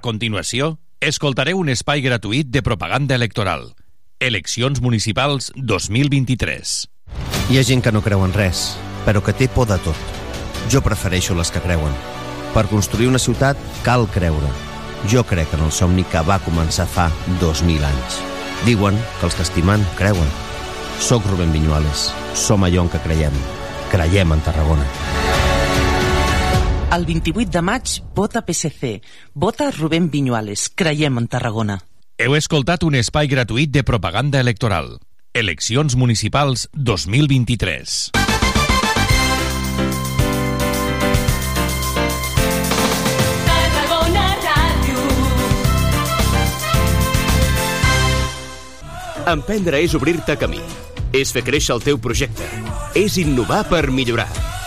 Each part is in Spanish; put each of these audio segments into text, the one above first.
Continuació, escoltareu un espai gratuït de propaganda electoral. Eleccions municipals 2023. Hi ha gent que no creu en res, però que té por de tot. Jo prefereixo les que creuen. Per construir una ciutat cal creure. Jo crec en el somni que va començar fa 2.000 anys. Diuen que els que estimen creuen. Soc Rubén Viñuales. Som allò en què creiem. Creiem en Tarragona. El 28 de maig, vota PSC. Vota Rubén Viñuales. Creiem en Tarragona. Heu escoltat un espai gratuït de propaganda electoral. Eleccions municipals 2023. Tarragona Ràdio. Emprendre és obrir-te camí. És fer créixer el teu projecte. És innovar per millorar.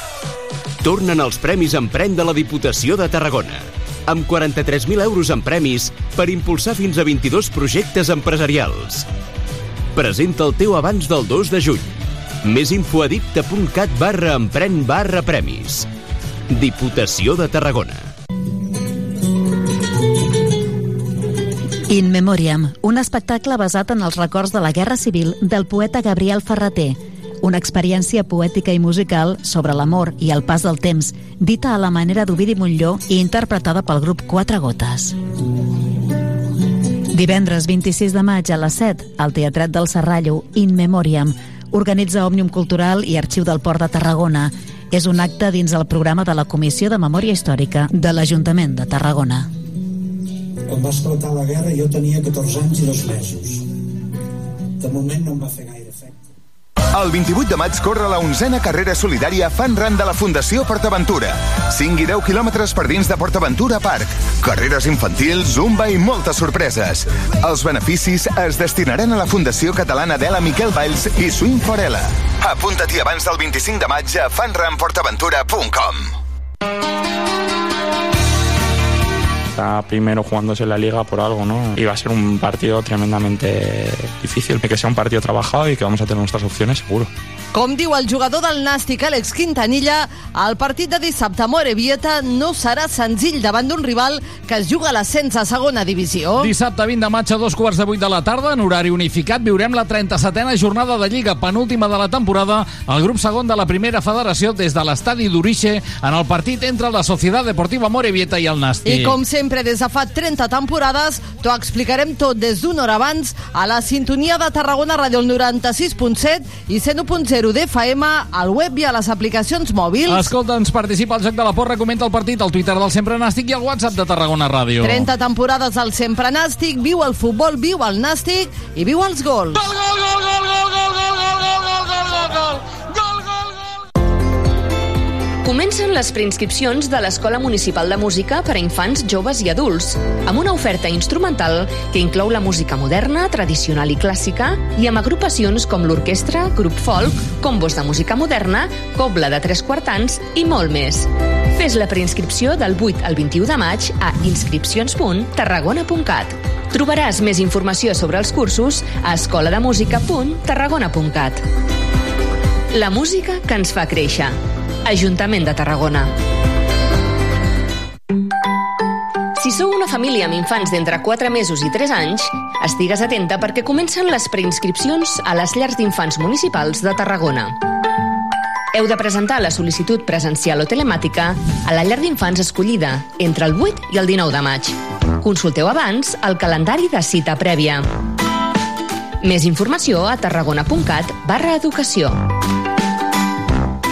Tornen els Premis Emprèn de la Diputació de Tarragona. Amb 43.000 euros en premis per impulsar fins a 22 projectes empresarials. Presenta el teu abans del 2 de juny. Més info a dipta.cat barra empren barra premis. Diputació de Tarragona. In Memoriam, un espectacle basat en els records de la Guerra Civil del poeta Gabriel Ferreter, una experiència poètica i musical sobre l'amor i el pas del temps, dita a la manera d'Ovidi Montlló i interpretada pel grup Quatre Gotes. Divendres 26 de maig a les 7, al Teatret del Serrallo, In Memoriam, organitza Òmnium Cultural i Arxiu del Port de Tarragona. És un acte dins el programa de la Comissió de Memòria Històrica de l'Ajuntament de Tarragona. Quan va esclatar la guerra jo tenia 14 anys i dos mesos. De moment no em va fer gaire. El 28 de maig corre la onzena carrera solidària Fan Run de la Fundació PortAventura. 5 i 10 quilòmetres per dins de PortAventura Park. Carreres infantils, zumba i moltes sorpreses. Els beneficis es destinaran a la Fundació Catalana d'Ela Miquel Valls i Swing Forela. Apunta-t'hi abans del 25 de maig a fanrunportaventura.com. Está primero jugándose la liga por algo, ¿no? Y va a ser un partido tremendamente difícil, que sea un partido trabajado y que vamos a tener nuestras opciones seguro. Com diu el jugador del Nàstic, Àlex Quintanilla, el partit de dissabte a Morevieta no serà senzill davant d'un rival que es juga a l'ascens a segona divisió. Dissabte 20 de maig a dos quarts de vuit de la tarda, en horari unificat, viurem la 37a jornada de Lliga, penúltima de la temporada, al grup segon de la primera federació des de l'estadi d'Urixe, en el partit entre la Societat Deportiva Morevieta i el Nàstic. I com sempre, sempre des de fa 30 temporades, t'ho explicarem tot des d'una hora abans a la sintonia de Tarragona Ràdio 96.7 i 101.0 d'FM, al web i a les aplicacions mòbils. Escolta, ens participa al Joc de la Porra, comenta el partit, al Twitter del Sempre Nàstic i al WhatsApp de Tarragona Ràdio. 30 temporades al Sempre Nàstic, viu el futbol, viu el Nàstic i viu els gols. Gol, gol, gol, gol, gol, gol, gol, gol! Comencen les preinscripcions de l'Escola Municipal de Música per a infants, joves i adults, amb una oferta instrumental que inclou la música moderna, tradicional i clàssica, i amb agrupacions com l'orquestra, grup folk, combos de música moderna, cobla de tres quartans i molt més. Fes la preinscripció del 8 al 21 de maig a inscripcions.tarragona.cat. Trobaràs més informació sobre els cursos a escolademusica.tarragona.cat. La música que ens fa créixer. Ajuntament de Tarragona. Si sou una família amb infants d'entre 4 mesos i 3 anys, estigues atenta perquè comencen les preinscripcions a les llars d'infants municipals de Tarragona. Heu de presentar la sol·licitud presencial o telemàtica a la llar d'infants escollida entre el 8 i el 19 de maig. Consulteu abans el calendari de cita prèvia. Més informació a tarragona.cat barra educació.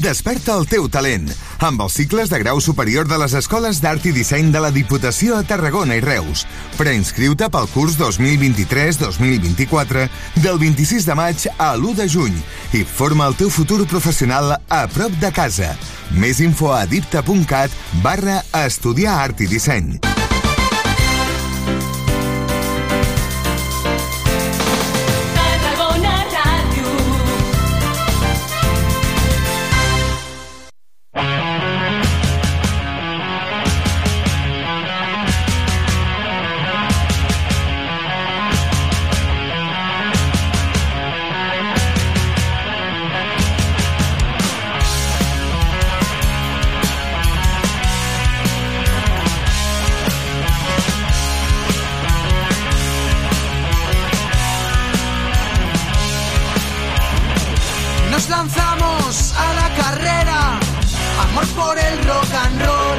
Desperta el teu talent amb els cicles de grau superior de les Escoles d'Art i Disseny de la Diputació a Tarragona i Reus. Preinscriu-te pel curs 2023-2024 del 26 de maig a l'1 de juny i forma el teu futur professional a prop de casa. Més info a dipta.cat barra estudiar art i disseny. Por el rock and roll.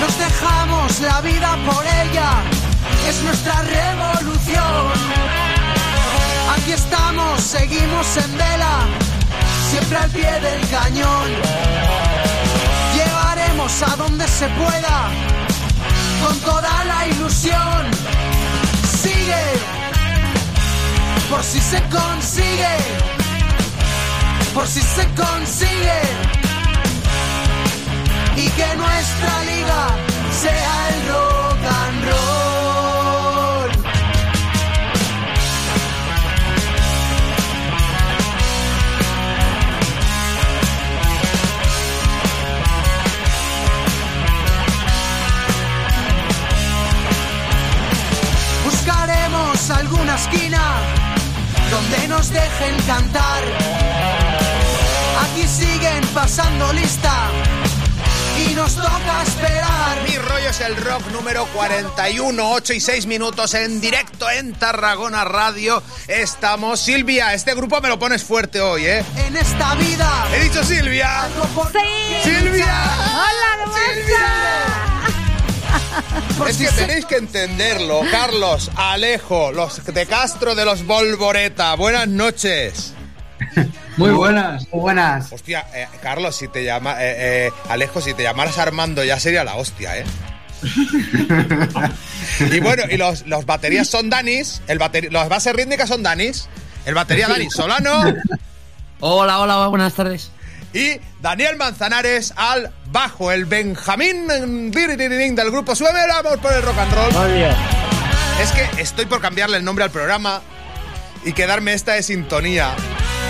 Nos dejamos la vida por ella, es nuestra revolución. Aquí estamos, seguimos en vela, siempre al pie del cañón. Llevaremos a donde se pueda, con toda la ilusión. Sigue, por si se consigue, por si se consigue. Y que nuestra liga sea el rock and roll. Buscaremos alguna esquina donde nos dejen cantar. Aquí siguen pasando lista y nos toca esperar. Mi rollo es el rock número 41, 8 y 6 minutos en directo en Tarragona Radio. Estamos. Silvia, este grupo me lo pones fuerte hoy, ¿eh? En esta vida. He dicho Silvia. Sí. Silvia. Hola, ¿cómo Es que tenéis que entenderlo. Carlos, Alejo, los de Castro de los Volvoreta. Buenas noches. Muy buenas, muy buenas. Hostia, eh, Carlos, si te llama, eh, eh, Alejo, si te llamaras Armando ya sería la hostia, ¿eh? y bueno, y los, los baterías son Danis, el bateri- las bases rítmicas son Danis, el batería Dani Solano Hola, hola, buenas tardes. y Daniel Manzanares al bajo, el Benjamín del grupo Sueve el amor por el rock and roll. Es que estoy por cambiarle el nombre al programa y quedarme esta de sintonía.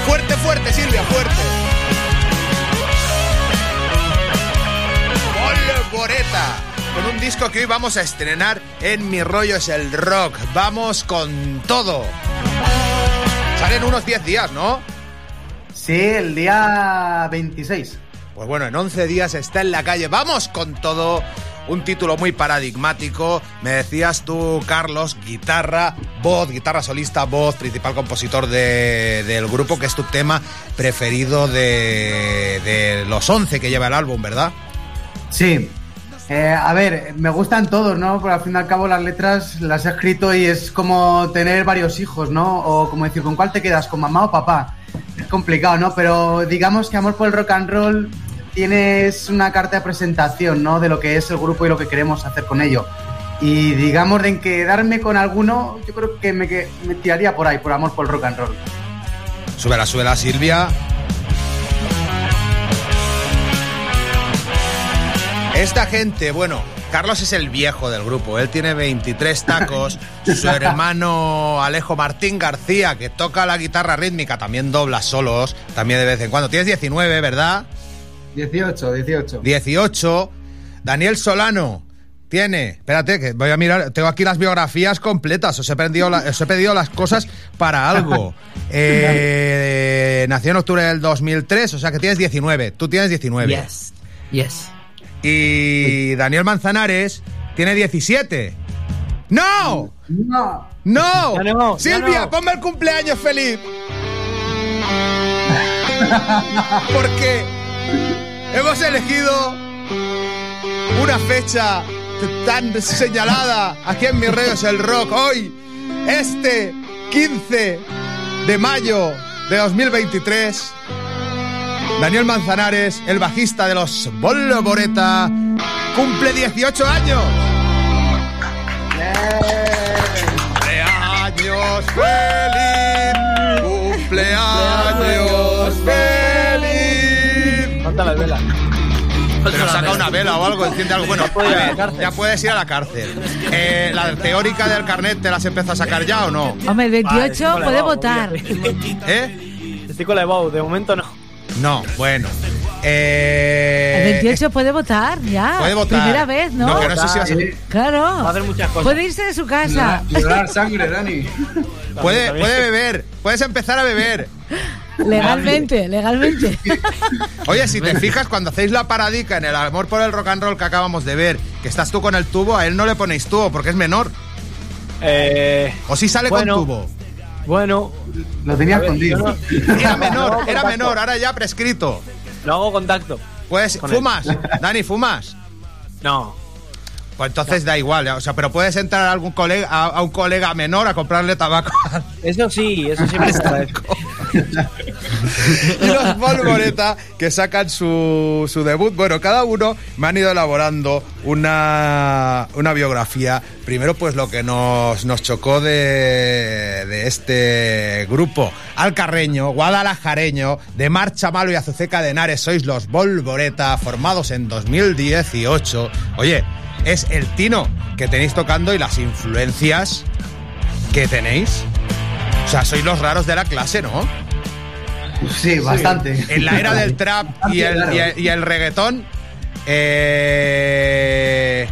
Fuerte, fuerte, Silvia, fuerte. Volvoreta. Con un disco que hoy vamos a estrenar en Mi Rollo es el Rock. Vamos con todo. Salen unos 10 días, ¿no? Sí, el día 26. Pues bueno, en 11 días está en la calle. Vamos con todo. Un título muy paradigmático. Me decías tú, Carlos, guitarra, voz, guitarra solista, voz, principal compositor de- del grupo, que es tu tema preferido de, los 11 que lleva el álbum, ¿verdad? Sí. Eh, a ver, me gustan todos, ¿no? Pero al fin y al cabo las letras las he escrito y es como tener varios hijos, ¿no? O como decir, ¿con cuál te quedas? ¿Con mamá o papá? Es complicado, ¿no? Pero digamos que Amor por el Rock and Roll tienes una carta de presentación, ¿no? De lo que es el grupo y lo que queremos hacer con ello. Y digamos de en quedarme con alguno, yo creo que me, que me tiraría por ahí, por Amor por el Rock and Roll. Súbela, súbela, Silvia. Esta gente, bueno, Carlos es el viejo del grupo, él tiene 23 tacos, su hermano Alejo Martín García, que toca la guitarra rítmica, también dobla solos, también de vez en cuando. Tienes 19, ¿verdad? 18, 18. 18. Daniel Solano tiene, espérate, que voy a mirar, tengo aquí las biografías completas, os he, pedido la- os he pedido las cosas para algo. Eh, nació en octubre del 2003, o sea que tienes 19, tú tienes 19. Yes. Yes. Y Daniel Manzanares tiene 17. ¡No! ¡No! ¡No! Ya no, ya Silvia, no. ponme el cumpleaños feliz. Porque hemos elegido una fecha tan señalada aquí en Mi Rey es el Rock. Hoy, este 15 de mayo de 2023, Daniel Manzanares, el bajista de los Volvoreta, cumple 18 años. ¡Cumpleaños feliz! ¡Cumpleaños feliz! Falta la vela. Pero saca una vela o algo, enciende algo. Bueno, a ver, ya puedes ir a la cárcel. Eh, ¿La teórica del carnet te las empieza a sacar ya o no? Hombre, el 28 Vale, puede votar. ¿Eh? Estoy con la EBAU, de momento no. No, bueno. Eh, El 28 puede votar, ya. Puede votar. Primera vez, ¿no? No, que no sé si va a ser- Claro. Va a hacer muchas cosas. Puede irse de su casa. Llorar sangre, Dani. Puede, puede beber, puedes empezar a beber. Legalmente, legalmente. Oye, si te fijas, cuando hacéis la paradica en el amor por el rock and roll que acabamos de ver, que estás tú con el tubo, a él no le ponéis tubo porque es menor. Eh, O si sale bueno, con tubo. Bueno. Lo tenía escondido. no- Era menor, No, era contacto. menor, ahora ya prescrito. Lo hago contacto. Pues, Con él. ¿fumas? Dani, ¿fumas? No. Pues entonces da igual, o sea, pero puedes entrar a algún colega, a, a un colega menor a comprarle tabaco. Eso sí, eso siempre agradece. y los Volvoreta que sacan su, su debut. Bueno, cada uno me han ido elaborando una, una biografía. Primero, pues lo que nos, nos chocó de, de este grupo alcarreño, guadalajareño, de Marcha Malo y Azuceca de Henares. Sois los Volvoreta, formados en 2018. Oye, es el tino que tenéis tocando y las influencias que tenéis. O sea, sois los raros de la clase, ¿no? Sí, bastante. En la era del trap y el, y el, y el reggaetón, eh,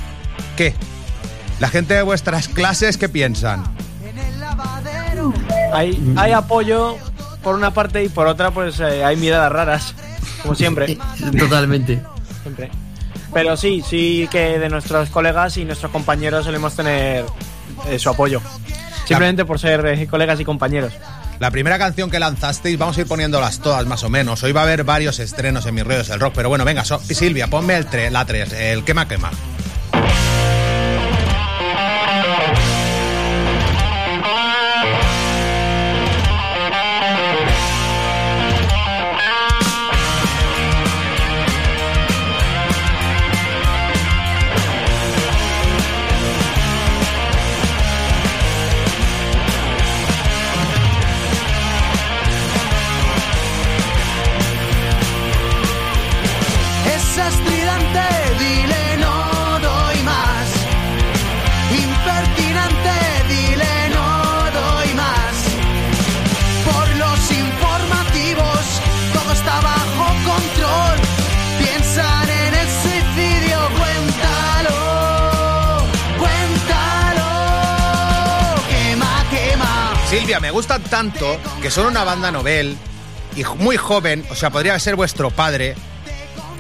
¿qué? La gente de vuestras clases, ¿qué piensan? Hay, hay apoyo por una parte y por otra, pues eh, hay miradas raras, como siempre. Totalmente. Siempre. Pero sí, sí que de nuestros colegas y nuestros compañeros solemos tener eh, su apoyo. Simplemente por ser eh, colegas y compañeros. La primera canción que lanzasteis, vamos a ir poniéndolas todas más o menos. Hoy va a haber varios estrenos en mis redes del rock, pero bueno, venga, so- Silvia, ponme el tre- la 3, el quema quema. Me gustan tanto que son una banda novel y muy joven, o sea, podría ser vuestro padre.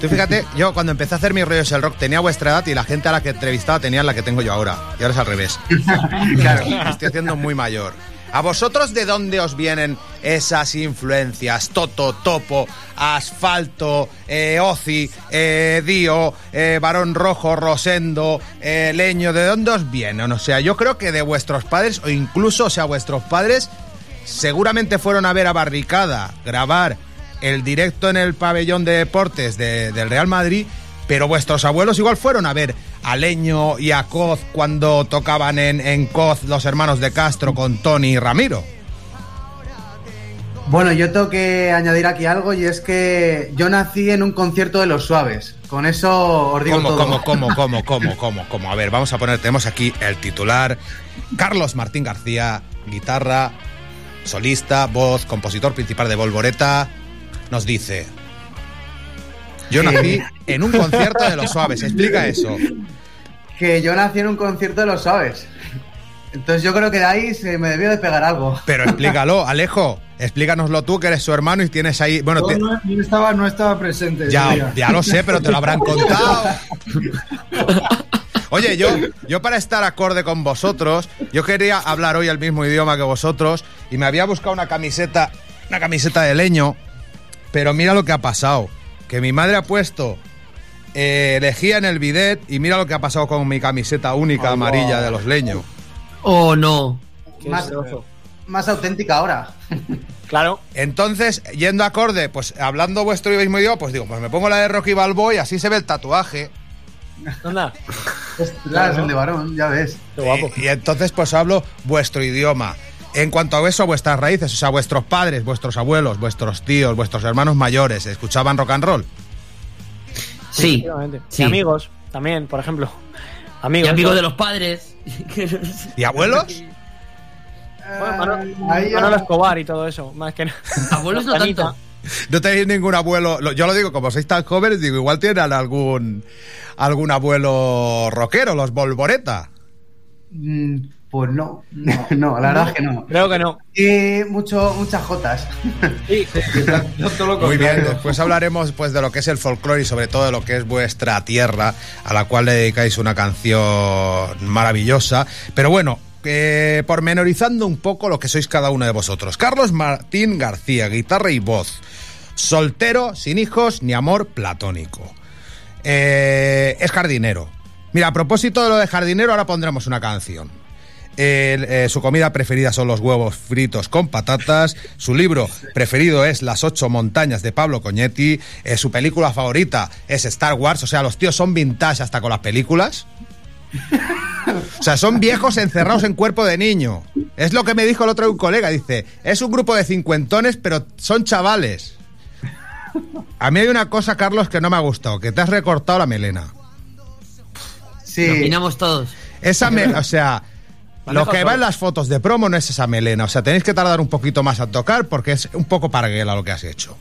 Tú fíjate, yo cuando empecé a hacer mis rollos el rock tenía vuestra edad y la gente a la que entrevistaba tenía la que tengo yo ahora. Y ahora es al revés. claro, me estoy haciendo muy mayor. ¿A vosotros de dónde os vienen esas influencias? Toto, Topo, Asfalto, eh, Ozi, eh, Dio, eh, Barón Rojo, Rosendo, eh, Leño, ¿de dónde os vienen? O sea, yo creo que de vuestros padres, o incluso, o sea, vuestros padres seguramente fueron a ver a Barricada grabar el directo en el pabellón de deportes de- del Real Madrid, pero vuestros abuelos igual fueron a ver a Leño y a Coz cuando tocaban en, en Coz los hermanos de Castro con Tony y Ramiro. Bueno, yo tengo que añadir aquí algo y es que yo nací en un concierto de los suaves. Con eso os digo ¿Cómo, todo. cómo, cómo, cómo, cómo, cómo, cómo? A ver, vamos a poner, tenemos aquí el titular. Carlos Martín García, guitarra, solista, voz, compositor principal de Volvoreta, nos dice... Yo nací en un concierto de los suaves, explica eso. Que yo nací en un concierto de los suaves. Entonces yo creo que de ahí se me debió de pegar algo. Pero explícalo, Alejo, explícanoslo tú, que eres su hermano y tienes ahí... Bueno, te- no, no estaba, no estaba presente. ese ya, ya lo sé, pero te lo habrán contado. Oye, yo, yo para estar acorde con vosotros, yo quería hablar hoy el mismo idioma que vosotros y me había buscado una camiseta, una camiseta de leño, pero mira lo que ha pasado, que mi madre ha puesto eh, lejía en el bidet y mira lo que ha pasado con mi camiseta única Oh, amarilla wow. de los leños. Oh, no. Más, más auténtica ahora. Claro. Entonces, yendo acorde, pues hablando vuestro mismo idioma, pues digo, pues me pongo la de Rocky Balboa y así se ve el tatuaje. Anda. Claro, es el de varón, ya ves. Y, y entonces pues hablo vuestro idioma. En cuanto a eso, vuestras raíces, o sea, vuestros padres, vuestros abuelos, vuestros tíos, vuestros hermanos mayores, ¿escuchaban rock and roll? Sí. sí. Y amigos también, por ejemplo. Amigos. Y amigos ¿no? de los padres. ¿Y abuelos? Bueno, Manolo, ya- Manolo Escobar y todo eso, más que nada. Abuelos no tanto. No tenéis ningún abuelo, lo- yo lo digo, como sois tan jóvenes, digo, igual tienen algún algún abuelo rockero, los Volvoreta. Pues no, no, no, la verdad es que no. Creo que no. Y mucho, muchas jotas. Sí. Muy bien, después hablaremos pues de lo que es el folclore y sobre todo de lo que es vuestra tierra, a la cual le dedicáis una canción maravillosa. Pero bueno, eh, pormenorizando un poco lo que sois cada uno de vosotros. Carlos Martín García, guitarra y voz. Soltero, sin hijos ni amor platónico. Eh, es jardinero. Mira, a propósito de lo de jardinero, ahora pondremos una canción. El, eh, su comida preferida son los huevos fritos con patatas. Su libro preferido es Las ocho montañas de Pablo Coñetti. Eh, su película favorita es Star Wars. O sea, los tíos son vintage hasta con las películas. O sea, son viejos encerrados en cuerpo de niño. Es lo que me dijo el otro un colega. Dice, es un grupo de cincuentones, pero son chavales. A mí hay una cosa, Carlos, que no me ha gustado, que te has recortado la melena. Sí. Lo opinamos todos. Esa me, o sea, lo que va en las fotos de promo no es esa melena. O sea, tenéis que tardar un poquito más a tocar porque es un poco parguela lo que has hecho.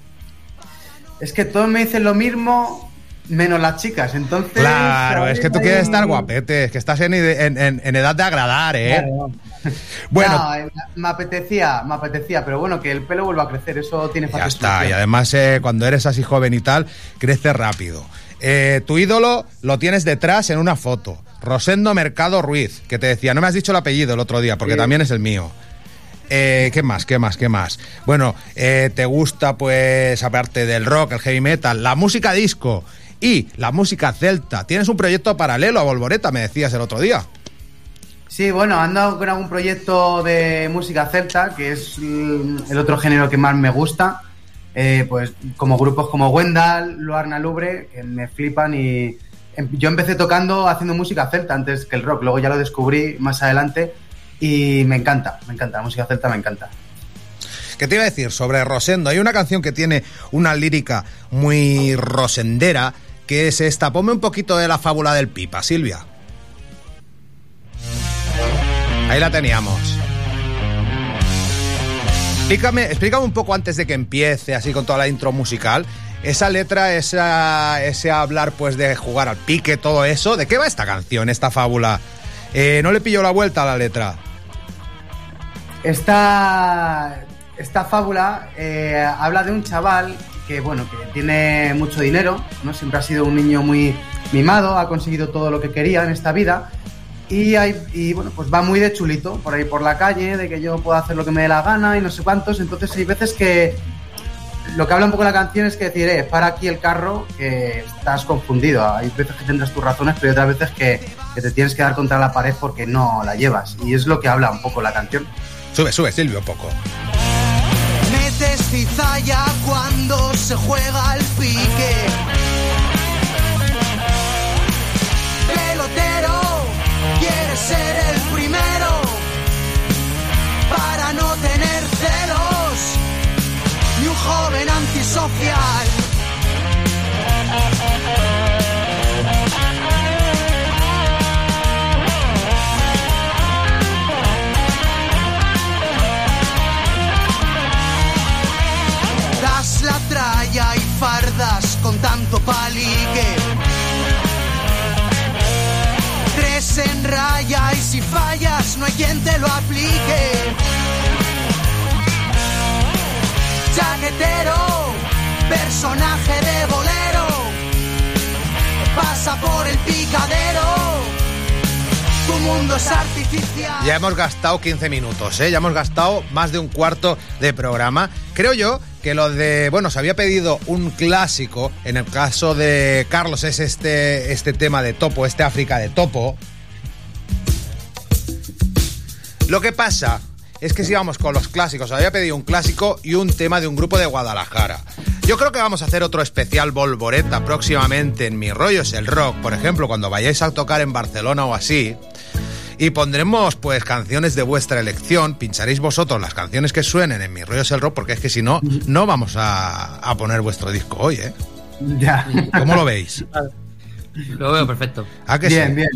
Es que todos me dicen lo mismo, menos las chicas. Entonces. Claro, es que tú quieres estar guapete, es que estás en, en- en- en edad de agradar, ¿eh? Bueno, No, eh, me apetecía, me apetecía, pero bueno, que el pelo vuelva a crecer, eso tiene ya está. Y además, eh, cuando eres así joven y tal, crece rápido. Eh, tu ídolo lo tienes detrás en una foto. Rosendo Mercado Ruiz, que te decía, no me has dicho el apellido el otro día, porque Sí. también es el mío. Eh, ¿Qué más? ¿Qué más? ¿Qué más? Bueno, eh, ¿te gusta, pues, aparte del rock, el heavy metal, la música disco y la música celta? ¿Tienes un proyecto paralelo a Volvoreta, me decías el otro día? Sí, bueno, ando con algún proyecto de música celta, que es mm, el otro género que más me gusta. Eh, pues como grupos como Wendell, Luarna Lubre, que me flipan y em- yo empecé tocando haciendo música celta antes que el rock, luego ya lo descubrí más adelante y me encanta, me encanta, la música celta me encanta. ¿Qué te iba a decir sobre Rosendo? Hay una canción que tiene una lírica muy rosendera, que es esta. Ponme un poquito de la fábula del pipa, Silvia. Ahí la teníamos. Explícame, explícame un poco antes de que empiece, así con toda la intro musical. Esa letra, esa, ese hablar pues de jugar al pique, todo eso. ¿De qué va esta canción, esta fábula? Eh, no le pillo la vuelta a la letra. Esta, esta fábula eh, habla de un chaval que, bueno, que tiene mucho dinero, ¿no? Siempre ha sido un niño muy mimado, ha conseguido todo lo que quería en esta vida y, hay, y bueno, pues va muy de chulito por ahí por la calle, de que yo puedo hacer lo que me dé la gana y no sé cuántos. Entonces hay veces que lo que habla un poco la canción es que decir, eh, para aquí el carro, que estás confundido. Hay veces que tendrás tus razones, pero hay otras veces que, que te tienes que dar contra la pared porque no la llevas. Y es lo que habla un poco la canción. Sube, sube, Silvio, un poco. Metes cizalla cuando se juega al pique. Ser el primero para no tener celos ni un joven antisocial. Personaje de bolero, pasa por el picadero. Tu mundo es artificial. Ya hemos gastado 15 minutos, ¿eh? Ya hemos gastado más de un cuarto de programa. Creo yo que lo de... Bueno, se había pedido un clásico. En el caso de Carlos es este, este tema de Topo, este África de Topo. Lo que pasa es que si vamos con los clásicos, había pedido un clásico y un tema de un grupo de Guadalajara. Yo creo que vamos a hacer otro especial Volvoreta próximamente en Mi Rollo es el Rock, por ejemplo, cuando vayáis a tocar en Barcelona o así. Y pondremos pues canciones de vuestra elección, pincharéis vosotros las canciones que suenen en Mi Rollo es el Rock, porque es que si no, no vamos a, a poner vuestro disco hoy, ¿eh? Ya. ¿Cómo lo veis? Lo veo perfecto. ¿A que Bien, sí? bien.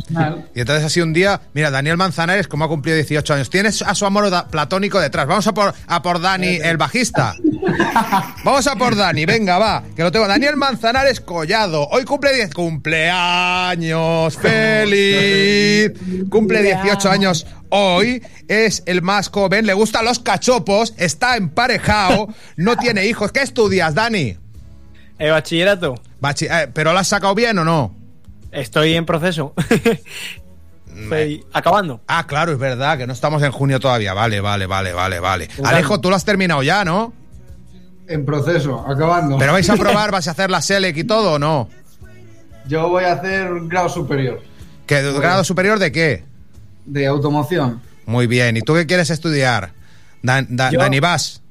Y entonces así un día, mira, Daniel Manzanares, como ha cumplido 18 años, tienes a su amor platónico detrás. Vamos a por, a por Dani, el bajista. Vamos a por Dani, venga, va, que lo tengo. Daniel Manzanares Collado, hoy cumple 10 cumpleaños, feliz. Cumple 18 años hoy, es el más joven, le gustan los cachopos, está emparejado, no tiene hijos. ¿Qué estudias, Dani? Eh, bachillerato. Bachi- eh, ¿Pero lo has sacado bien o no? Estoy en proceso. Estoy acabando. Ah, claro, es verdad, que no estamos en junio todavía. Vale, vale, vale, vale, vale. Alejo, tú lo has terminado ya, ¿no? En proceso, acabando. ¿Pero vais a probar, vas a hacer la SELEC y todo o no? Yo voy a hacer grado superior ¿Que grado superior de qué? de automoción. Muy bien. ¿Y tú qué quieres estudiar? Dan- Da- Yo- Dani Vas.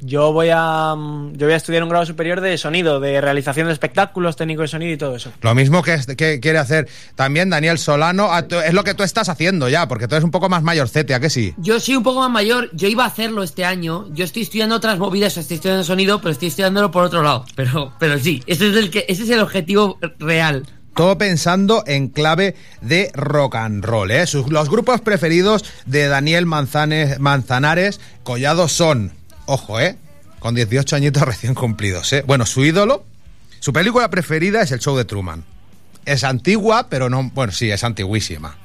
Yo voy a mm, yo voy a estudiar un grado superior de sonido, de realización de espectáculos, técnico de sonido y todo eso. Lo mismo que, es- que quiere hacer también Daniel Solano. Ah, Es lo que tú estás haciendo ya, porque tú eres un poco más mayorcete, ¿a que sí? Yo soy un poco más mayor, yo iba a hacerlo este año. Yo estoy estudiando otras movidas, estoy estudiando sonido, pero estoy estudiándolo por otro lado. Pero, pero sí, ese es el que, ese es el objetivo real. Todo pensando en clave de rock and roll. ¿eh? Sus- los grupos preferidos de Daniel Manzanes- Manzanares Collado son, ojo, ¿eh? con 18 añitos recién cumplidos. ¿eh? Bueno, su ídolo, su película preferida es el show de Truman. Es antigua, pero no. Bueno, sí, es antiguísima.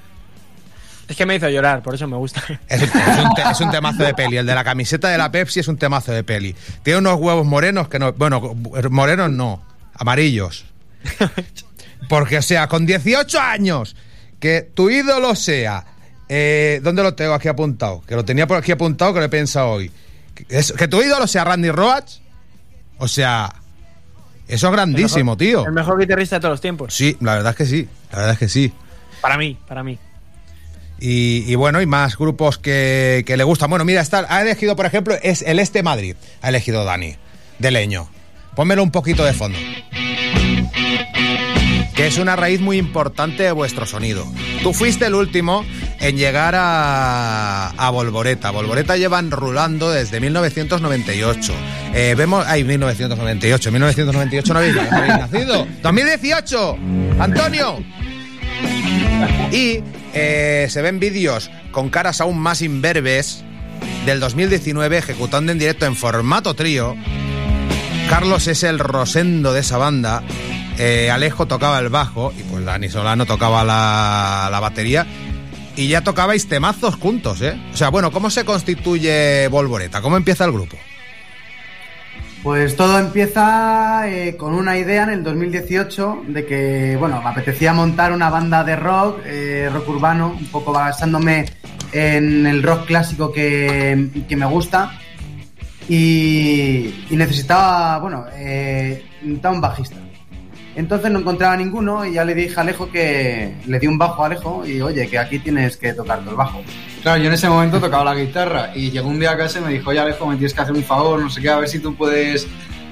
Es que me hizo llorar, por eso me gusta. Es, es un, te- es un temazo de peli. El de la camiseta de la Pepsi es un temazo de peli. Tiene unos huevos morenos que no. Bueno, morenos no, amarillos. Porque, o sea, con 18 años, que tu ídolo sea. Eh, ¿Dónde lo tengo aquí apuntado? Que lo tenía por aquí apuntado que lo he pensado hoy. Que, es- que tu ídolo sea Randy Roach. O sea, eso es grandísimo, El mejor- tío. El mejor guitarrista de todos los tiempos. Sí, la verdad es que sí. La verdad es que sí. Para mí, para mí. Y, y bueno, y más grupos que, que le gustan. Bueno, mira, está, ha elegido, por ejemplo, es el Este Madrid. Ha elegido Dani, de Leño. Pónmelo un poquito de fondo. Que es una raíz muy importante de vuestro sonido. Tú fuiste el último en llegar a, a Volvoreta. Volvoreta llevan rulando desde 1998. Eh, vemos. Ay, 1998. 1998 no habéis, nacido. ¡2018! ¡Antonio! Y eh, se ven vídeos con caras aún más imberbes del 2019 ejecutando en directo en formato trío. Carlos es el rosendo de esa banda. Eh, Alejo tocaba el bajo y pues Dani Solano tocaba la, la batería. Y ya tocabais temazos juntos, ¿eh? O sea, bueno, ¿cómo se constituye Volvoreta? ¿Cómo empieza el grupo? Pues todo empieza eh, con una idea en el 2018 de que, bueno, me apetecía montar una banda de rock, eh, rock urbano, un poco basándome en el rock clásico que, que me gusta. Y, necesitaba, bueno, un bajista. Entonces no encontraba ninguno y ya le dije a Alejo que le di un bajo a Alejo y oye, que aquí tienes que tocar el bajo. Claro, yo en ese momento tocaba la guitarra y llegó un día a casa y me dijo, oye Alejo, me tienes que hacer un favor, no sé qué, a ver si tú puedes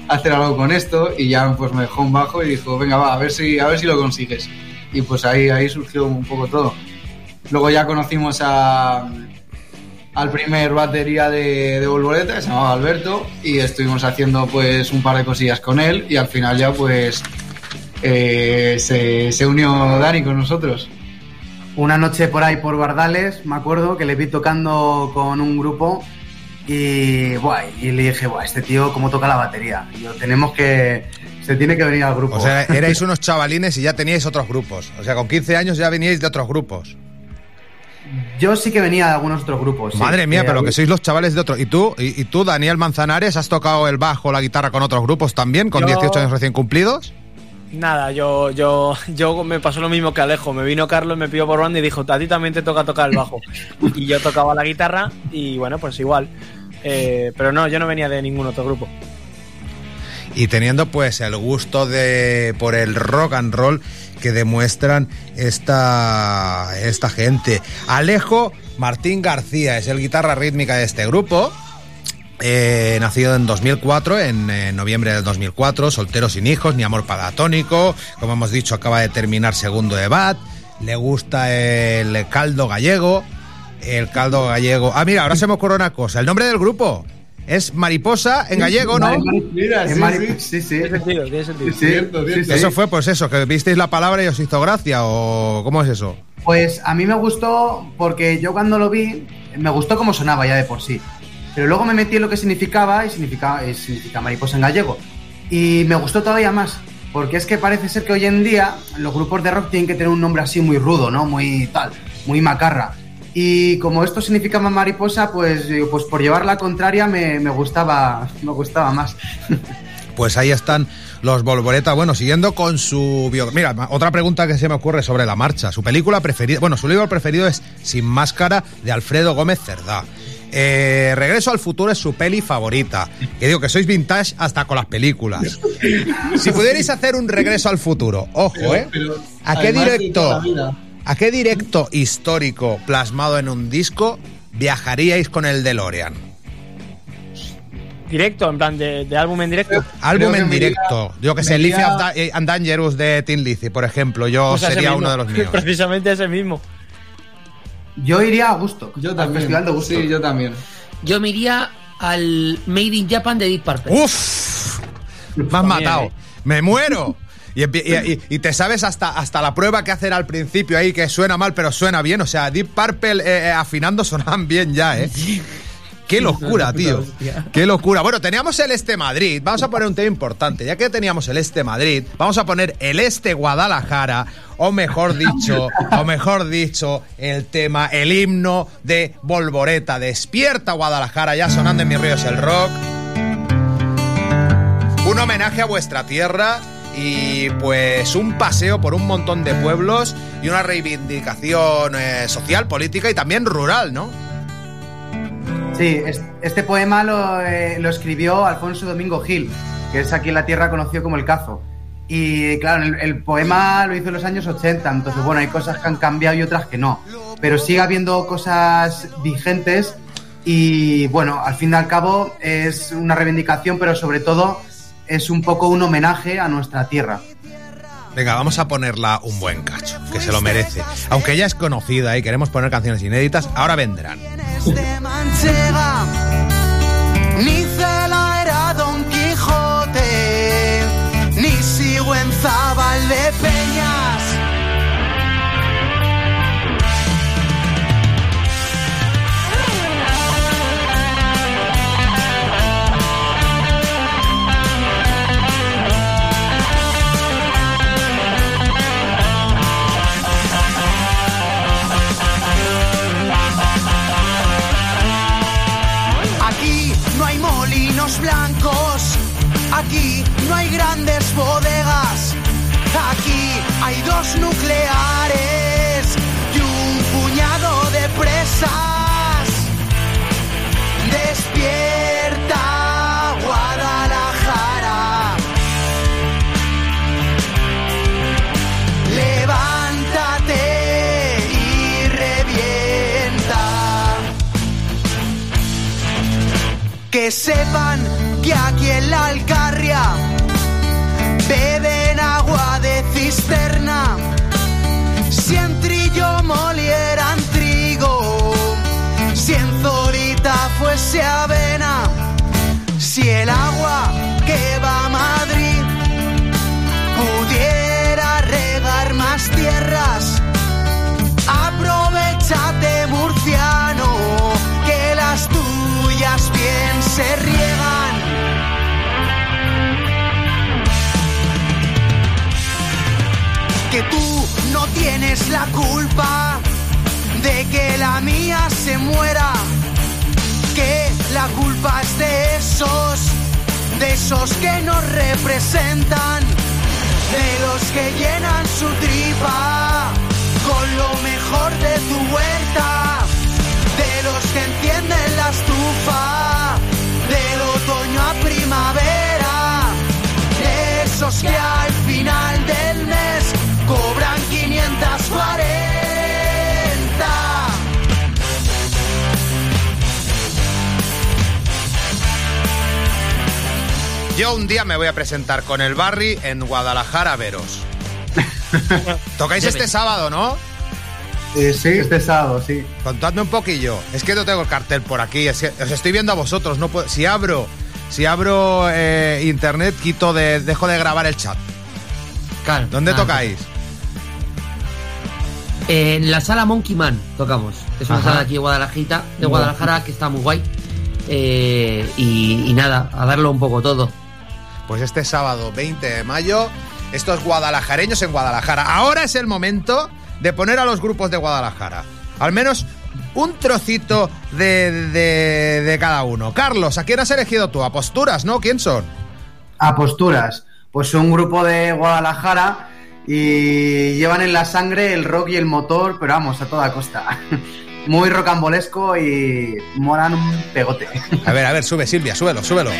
hacer algo con esto. Y ya pues me dejó un bajo y dijo, venga, va, a ver si, a ver si lo consigues. Y pues ahí, ahí surgió un poco todo. Luego ya conocimos a, al primer batería de, de que se llamaba Alberto, y estuvimos haciendo pues un par de cosillas con él y al final ya pues eh, se, se unió Dani con nosotros. Una noche por ahí por Bardales, me acuerdo que le vi tocando con un grupo y, buah, y le dije, Buah, este tío cómo toca la batería. Y yo, tenemos que, se tiene que venir al grupo. O sea, erais unos chavalines y ya teníais otros grupos. O sea, con 15 años ya veníais de otros grupos. Yo sí que venía de algunos otros grupos. sí. Madre mía, Eh, pero que sois los chavales de otro. ¿Y tú, y, y tú, Daniel Manzanares, has tocado el bajo, la guitarra con otros grupos también, con Yo- 18 años recién cumplidos? Nada, yo, yo, yo me pasó lo mismo que Alejo. Me vino Carlos, me pidió por banda y dijo, a ti también te toca tocar el bajo. y yo tocaba la guitarra y bueno, pues igual. Eh, pero no, yo no venía de ningún otro grupo. Y teniendo pues el gusto de por el rock and roll que demuestran esta, esta gente. Alejo Martín García es el guitarra rítmica de este grupo. Eh, nacido en 2004, en, eh, noviembre del 2004, soltero sin hijos, ni amor palatónico. Como hemos dicho, acaba de terminar segundo de BAT. Le gusta el caldo gallego. El caldo gallego. Ah, mira, ahora se me ocurre una cosa. El nombre del grupo es Mariposa en gallego, ¿no? Mira, Es sí, mari- sí. sí, sí. Tiene sentido, tiene sentido. Sí, Cierto, sí, cierto. sí. Eso fue pues eso, que visteis la palabra y os hizo gracia o cómo es eso? Pues a mí me gustó porque yo cuando lo vi, me gustó cómo sonaba ya de por sí. Pero luego me metí en lo que significaba y significa, significa mariposa en gallego. Y me gustó todavía más. Porque es que parece ser que hoy en día los grupos de rock tienen que tener un nombre así muy rudo, ¿no? Muy tal, muy macarra. Y como esto significaba mariposa, pues, pues por llevar la contraria me, me gustaba, me gustaba más. Pues ahí están los Volvoreta, bueno, siguiendo con su bio... Mira, otra pregunta que se me ocurre sobre la marcha. Su película preferida, bueno, su libro preferido es Sin Máscara, de Alfredo Gómez Cerdá. Eh, Regreso al futuro es su peli favorita. Que digo que sois vintage hasta con las películas. Si pudierais hacer un regreso al futuro, ojo, ¿eh? ¿A qué directo? ¿A qué directo histórico plasmado en un disco viajaríais con el DeLorean? Directo, en plan de, de álbum en directo. Álbum en directo. Yo que sé, me Leafy and Dangerous de Tin Lizzy, por ejemplo. Yo Pues sería uno de los míos. Precisamente ese mismo. Yo iría a Gusto. Yo Al también. Festival de Gusto. Sí, yo también. Yo me iría al Made in Japan de Deep Purple. ¡Uf! Me has matado. eh. ¡Me muero! Y, empie- y- y- y te sabes hasta, hasta la prueba que hacen al principio ahí, que suena mal, pero suena bien. O sea, Deep Purple eh, eh, afinando sonaban bien ya, ¿eh? ¡Qué locura, tío! ¡Qué locura! Bueno, teníamos el Este Madrid. Vamos a poner un tema importante. Ya que teníamos el Este Madrid, vamos a poner el Este Guadalajara, o mejor dicho, o mejor dicho, el tema, el himno de Volvoreta. Despierta Guadalajara, ya sonando en mis ríos el rock. Un homenaje a vuestra tierra y pues un paseo por un montón de pueblos y una reivindicación eh, social, política y también rural, ¿no? Sí, es- este poema lo, eh, lo escribió Alfonso Domingo Gil, que es aquí en la tierra conocido como el Cazo. Y claro, el, el poema lo hizo en los años 80, entonces bueno, hay cosas que han cambiado y otras que no. Pero sigue habiendo cosas vigentes y bueno, al fin y al cabo es una reivindicación, pero sobre todo es un poco un homenaje a nuestra tierra. Venga, vamos a ponerla un buen cacho, que se lo merece. Aunque ella es conocida y queremos poner canciones inéditas, ahora vendrán. de Manchega, ni Cela era Don Quijote, ni Sigüenzábal de aquí no hay grandes bodegas, aquí hay dos nucleares y un puñado de presas. Despierta Guadalajara. Levántate y revienta. Que sepan que aquí en la Alcarria beben agua de cisterna. Si en trillo molieran trigo, si en Zorita fuese avena, si el agua tienes la culpa de que la mía se muera. Que la culpa es de esos, de esos que nos representan, de los que llenan su tripa con lo mejor de tu huerta, de los que encienden la estufa, del otoño a primavera, de esos que al final del mes cobran 540. Yo un día me voy a presentar con el Barry en Guadalajara Veros. Tocáis este sábado, ¿no? Eh, sí. Este sábado, sí. Contadme un poquillo. Es que no tengo el cartel por aquí. es que os estoy viendo a vosotros. No puedo- si abro, si abro eh, internet, quito de, dejo de grabar el chat. Claro. ¿Dónde claro. tocáis? En la sala Monkey Man tocamos. Es una Ajá. sala aquí de Guadalajara, de Guadalajara que está muy guay. Eh, y, y nada, a darlo un poco todo. Pues este sábado 20 de mayo, estos guadalajareños en Guadalajara. Ahora es el momento de poner a los grupos de Guadalajara. Al menos un trocito de, de- de cada uno. Carlos, ¿a quién has elegido tú? A posturas, ¿no? ¿Quién son? a posturas. Pues un grupo de Guadalajara y llevan en la sangre el rock y el motor, pero vamos, a toda costa. Muy rocambolesco y molan un pegote. A ver, a ver, sube Silvia, súbelo, súbelo.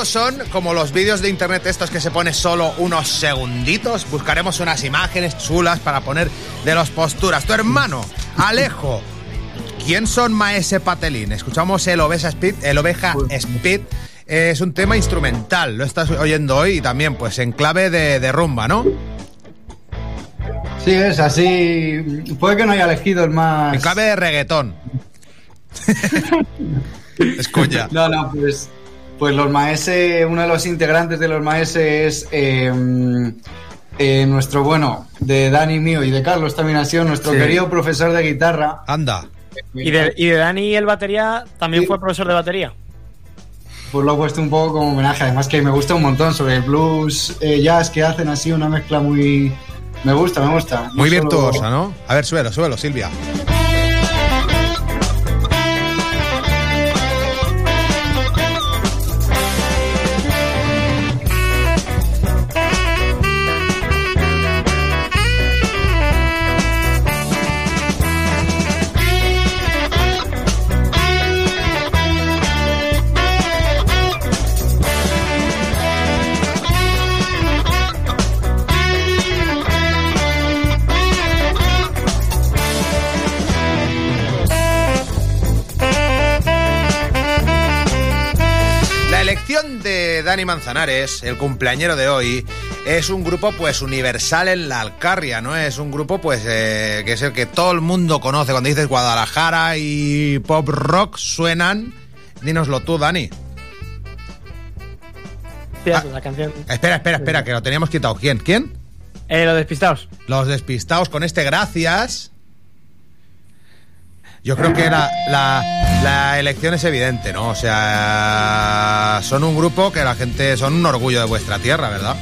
Estos son como los vídeos de internet estos que se pone solo unos segunditos. Buscaremos unas imágenes chulas para poner de los posturas. Tu hermano, Alejo. ¿Quién son Maese Patelín? Escuchamos el Oveja Speed, el Oveja Speed. Es un tema instrumental, lo estás oyendo hoy y también pues en clave de, de rumba, ¿no? Sí, es así. Puede que no haya elegido el más. En clave de reggaetón. es coña. No, no, pues. Pues los maese, uno de los integrantes de los maese es eh, eh, nuestro, bueno, de Dani mío y de Carlos también ha sido nuestro Sí. querido profesor de guitarra. Anda. Y de, y de Dani, el batería, también fue profesor de batería. Pues lo he puesto un poco como homenaje, además que me gusta un montón sobre el blues, eh, jazz, que hacen así una mezcla muy... Me gusta, me gusta. No Muy solo- virtuosa, ¿no? A ver, suelo, suelo, Silvia. Dani Manzanares, el cumpleañero de hoy, es un grupo pues universal en la Alcarria, ¿no? Es un grupo pues eh, que es el que todo el mundo conoce. Cuando dices Guadalajara y pop rock suenan. Dínoslo tú, Dani. Hostia, la canción. Espera, espera, espera, que lo teníamos quitado. ¿Quién? ¿Quién? Eh, los despistados. Los despistados con este gracias. Yo creo que la, la, elección es evidente, ¿no? O sea, son un grupo que la gente son un orgullo de vuestra tierra, ¿verdad?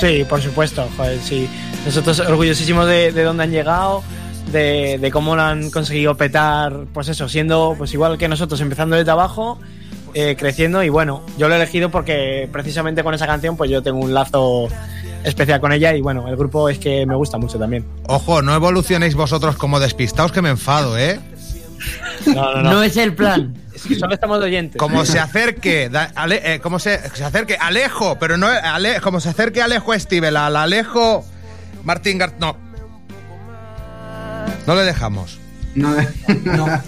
Sí, por supuesto, joder, sí. Nosotros orgullosísimos de, de dónde han llegado, de, de cómo lo han conseguido petar, pues eso, siendo pues igual que nosotros, empezando desde abajo, eh, creciendo y bueno, yo lo he elegido porque precisamente con esa canción pues yo tengo un lazo especial con ella y bueno, el grupo es que me gusta mucho también. Ojo, no evolucionéis vosotros como despistados que me enfado, ¿eh? No, no, no. No es el plan. Es que solo estamos de oyentes. Como se acerque, da- Ale- eh, como se, se acerque Alejo, pero no Ale- como se acerque Alejo Estivel al Alejo Martín Gart, no. No le dejamos. No, no.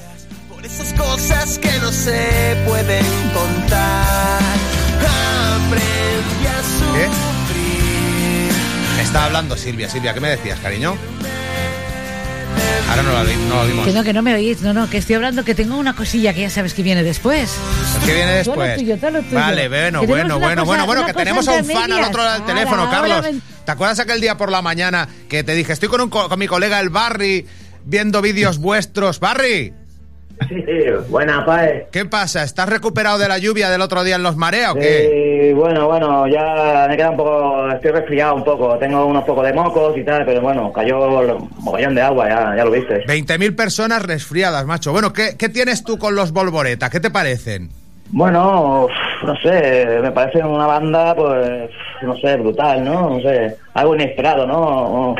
Por esas cosas que no se pueden contar. Está hablando Silvia. Silvia, ¿qué me decías, cariño? Ahora no lo, no lo vimos. Que no, que no me oís, no, no, que estoy hablando que tengo una cosilla que ya sabes que viene después. ¿Qué viene Todo lo después? tuyo, todo lo tuyo. Vale, bueno, bueno, bueno, cosa- bueno, bueno, que tenemos a un fan al otro lado del teléfono, ahora Carlos. ¿Te acuerdas aquel día por la mañana que te dije, estoy con, un co- con mi colega el Barry viendo vídeos vuestros? Barry, Sí, buena, Pae. ¿qué pasa? ¿Estás recuperado de la lluvia del otro día en los mareos o qué? Bueno, bueno, ya me queda un poco, estoy resfriado un poco, tengo unos pocos de mocos y tal, pero bueno, cayó un mogollón de agua, ya, ya lo viste. 20.000 personas resfriadas, macho. Bueno, ¿qué, qué tienes tú con los Volvoreta? ¿Qué te parecen? Bueno, no sé, me parece una banda, pues, no sé, brutal, ¿no? No sé, algo inesperado, ¿no?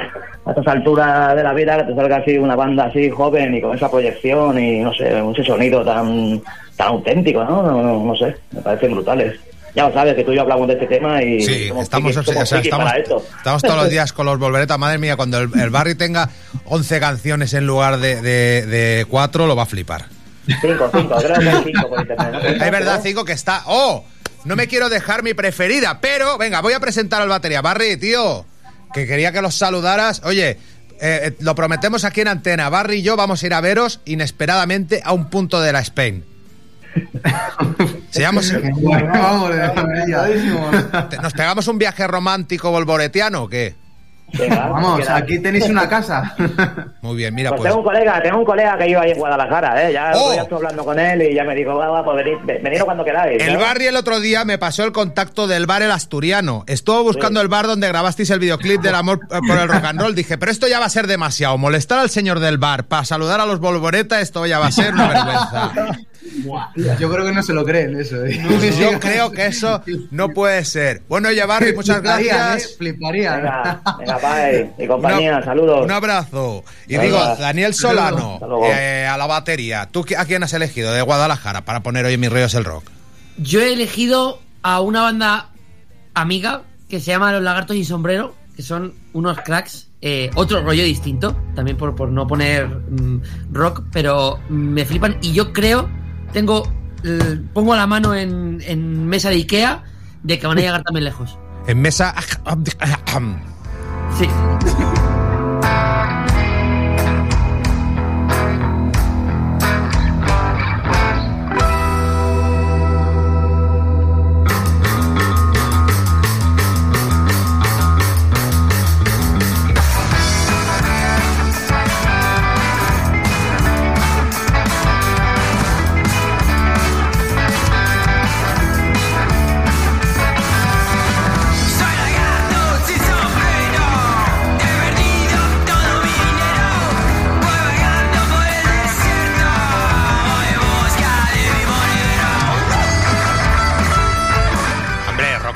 A estas alturas de la vida que te salga así una banda así joven y con esa proyección y, no sé, ese sonido tan, tan auténtico, ¿no? No, no, no sé, me parecen brutales. Ya lo sabes que tú y yo hablamos de este tema y Sí, estamos, somos o sea, estamos, todos los días con los Volvereta. Madre mía, cuando el, el Barry tenga 11 canciones en lugar de, de, de 4, lo va a flipar. Cinco, cinco, creo que hay cinco por internet. ¿no? Es verdad, 5 que está... ¡Oh! No me quiero dejar mi preferida, pero venga, voy a presentar al batería. Barry, tío, que quería que los saludaras. Oye, eh, eh, lo prometemos aquí en antena. Barry y yo vamos a ir a veros inesperadamente a un punto de la Spain. Seamos. ¿Nos pegamos un viaje romántico volvoretiano o qué? Venga, Vamos, queda. aquí tenéis una casa. Muy bien, mira, Pues pues. tengo un colega, tengo un colega que iba ahí en Guadalajara, ¿eh? Ya, ¡Oh! ya estoy hablando con él y ya me dijo, va, va, pues venid, cuando queráis. El ¿no? Barry el otro día me pasó el contacto del bar El Asturiano. Estuvo buscando el bar donde grabasteis el videoclip del amor eh, por el rock and roll. Dije, pero esto ya va a ser demasiado. Molestar al señor del bar para saludar a los Volvoreta, esto ya va a ser una vergüenza. Yo creo que no se lo creen eso. ¿eh? Yo creo que eso no puede ser. Bueno, Barry, muchas gracias. ¿eh? Fliparían. Venga, venga, bye. Y compañía, saludos. Un abrazo. Y Venga. digo, Daniel Solano, eh, a la batería. ¿Tú a quién has elegido de Guadalajara para poner hoy en mis rollos el rock? Yo he elegido a una banda amiga que se llama Los Lagartos y Sombrero, que son unos cracks. eh, otro rollo distinto, también por, por no poner mm, rock, pero me flipan. Y yo creo, tengo, eh, pongo la mano en, en mesa de Ikea de que van a llegar también lejos. En mesa. Sí.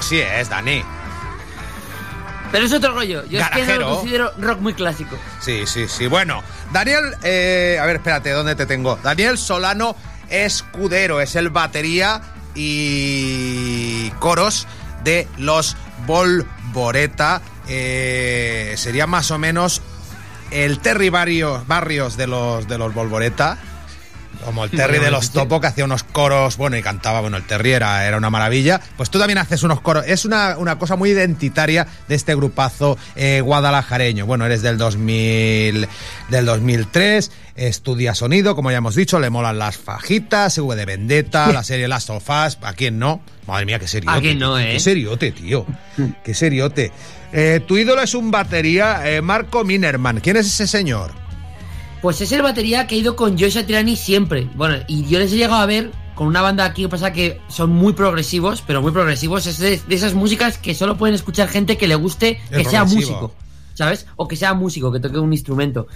Sí es, Dani. Pero es otro rollo. Yo es que no lo considero rock muy clásico. Sí, sí, sí. Bueno, Daniel, eh, a ver, espérate, ¿dónde te tengo? Daniel Solano Escudero es el batería y coros de los Volvoreta. Eh, sería más o menos el Terry Barrios, Barrios de los, de los Volvoreta. Como el Terry de los. Topo, que hacía unos coros, bueno, y cantaba, bueno, el Terry era, era una maravilla. Pues tú también haces unos coros. Es una, una cosa muy identitaria de este grupazo eh, guadalajareño. Bueno, eres del 2000, del 2003, estudia sonido, como ya hemos dicho, le molan las fajitas, V de Vendetta, la serie Las Sofás, ¿a quién no? Madre mía, qué seriote. ¿A quién no, eh? Qué seriote, tío. Qué seriote. Eh, tu ídolo es un batería, eh, Marco Minerman. ¿Quién es ese señor? Pues es el batería que ha ido con Joe Satriani siempre. Bueno, y yo les he llegado a ver con una banda aquí que pasa que son muy progresivos, pero muy progresivos. Es de, de esas músicas que solo pueden escuchar gente que le guste Es que sea progresivo. músico. ¿Sabes? O que sea músico, que toque un instrumento.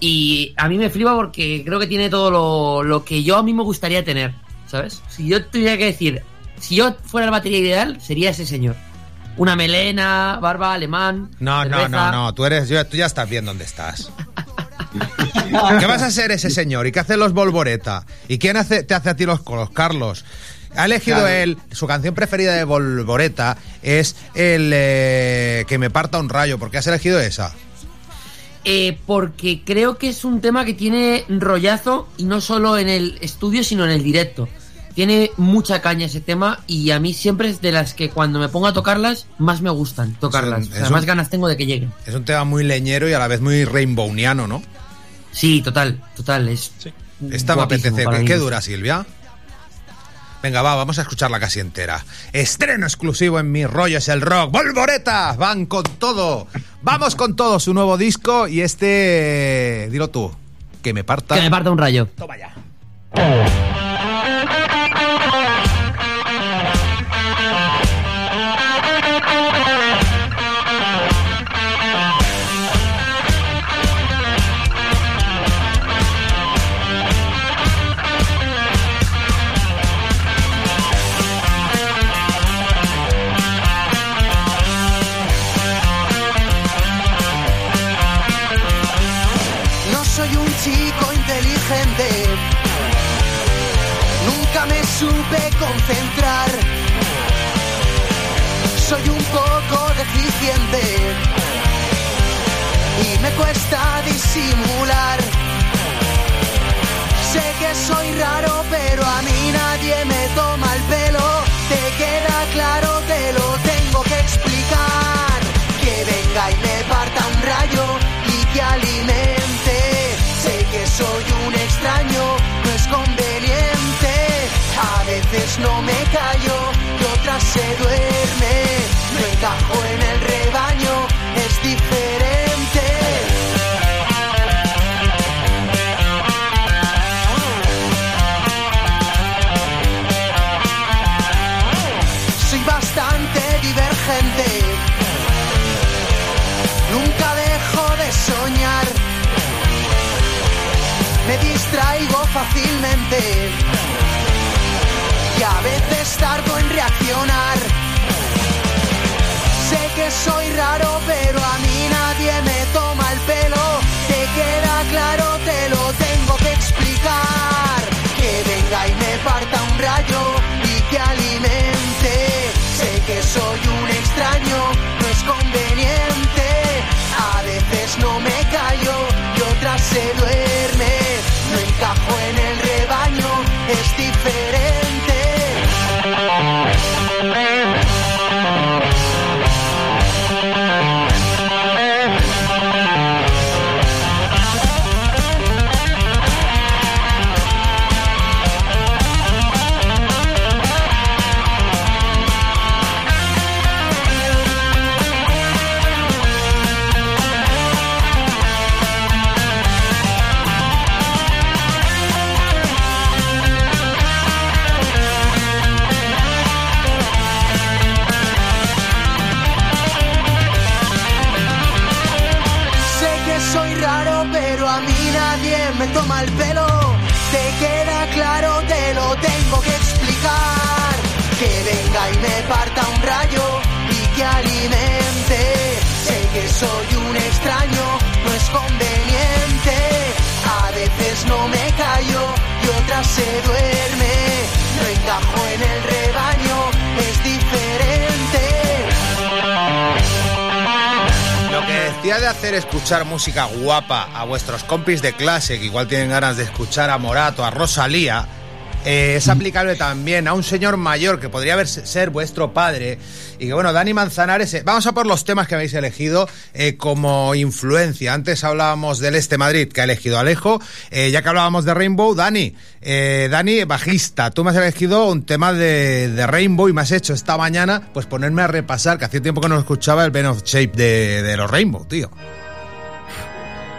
Y a mí me flipa porque creo que tiene todo lo, lo que yo a mí me gustaría tener. ¿Sabes? Si yo tuviera que decir, si yo fuera el batería ideal, sería ese señor. Una melena, barba, alemán. No, no, no, no, tú eres, yo- tú ya estás bien donde estás. ¿Qué vas a ser ese señor? ¿Y qué hacen los Volvoreta? ¿Y quién hace, te hace a ti los coros? Carlos. Ha elegido Claro. él, su canción preferida de Volvoreta es el eh, Que me parta un rayo. ¿Por qué has elegido esa? Eh, porque creo que es un tema que tiene rollazo y no solo en el estudio, sino en el directo. Tiene mucha caña ese tema y a mí siempre es de las que cuando me pongo a tocarlas, más me gustan tocarlas. Es un- o sea, más un- ganas tengo de que lleguen. Es un tema muy leñero y a la vez muy rainbowniano, ¿no? Sí, total, total. Es Esta me apetece. ¿Qué, dura, Silvia? Venga, va, vamos a escucharla casi entera. Estreno exclusivo en Mi Rollo es el Rock. ¡Volvoreta! Van con todo. Vamos con todo su nuevo disco y este... Dilo tú. Que me parta... Que me parta un rayo. Toma ya. Soy raro, pero a mí nadie me toma el pelo. Te queda claro, te lo tengo que explicar. Que venga y me parta un rayo música guapa a vuestros compis de clase, que igual tienen ganas de escuchar a Morato, a Rosalía, eh, es aplicable también a un señor mayor que podría haber, ser vuestro padre. Y que bueno, Dani Manzanares, eh, vamos a por los temas que habéis elegido eh, como influencia. Antes hablábamos del Este Madrid, que ha elegido Alejo. Eh, ya que hablábamos de Rainbow, Dani, Dani, bajista, tú me has elegido un tema de, de Rainbow y me has hecho esta mañana pues ponerme a repasar, que hacía tiempo que no escuchaba el Ben of Shape de, de los Rainbow, tío.